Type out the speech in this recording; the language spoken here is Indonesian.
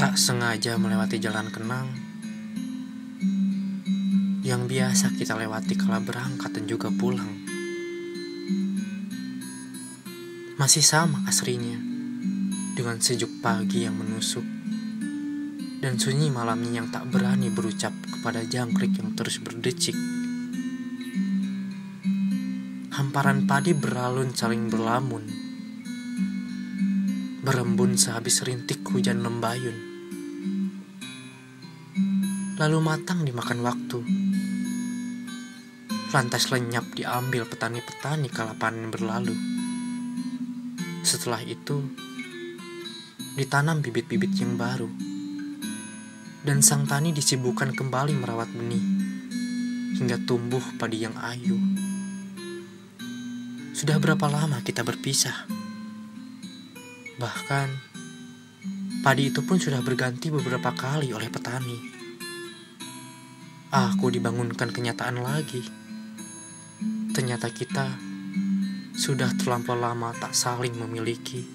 Tak sengaja melewati jalan kenang yang biasa kita lewati kala berangkat dan juga pulang. Masih sama asrinya dengan sejuk pagi yang menusuk dan sunyi malamnya yang tak berani berucap kepada jangkrik yang terus berdecik. Hamparan padi beralun saling berlamun, berembun sehabis rintik hujan lembayun, lalu matang dimakan waktu. Lantas lenyap diambil petani-petani kala panen berlalu. Setelah itu, ditanam bibit-bibit yang baru dan sang tani disibukkan kembali merawat benih hingga tumbuh padi yang ayu. Sudah berapa lama kita berpisah? Bahkan padi itu pun sudah berganti beberapa kali oleh petani. Aku dibangunkan kenyataan lagi. Ternyata kita sudah terlampau lama tak saling memiliki.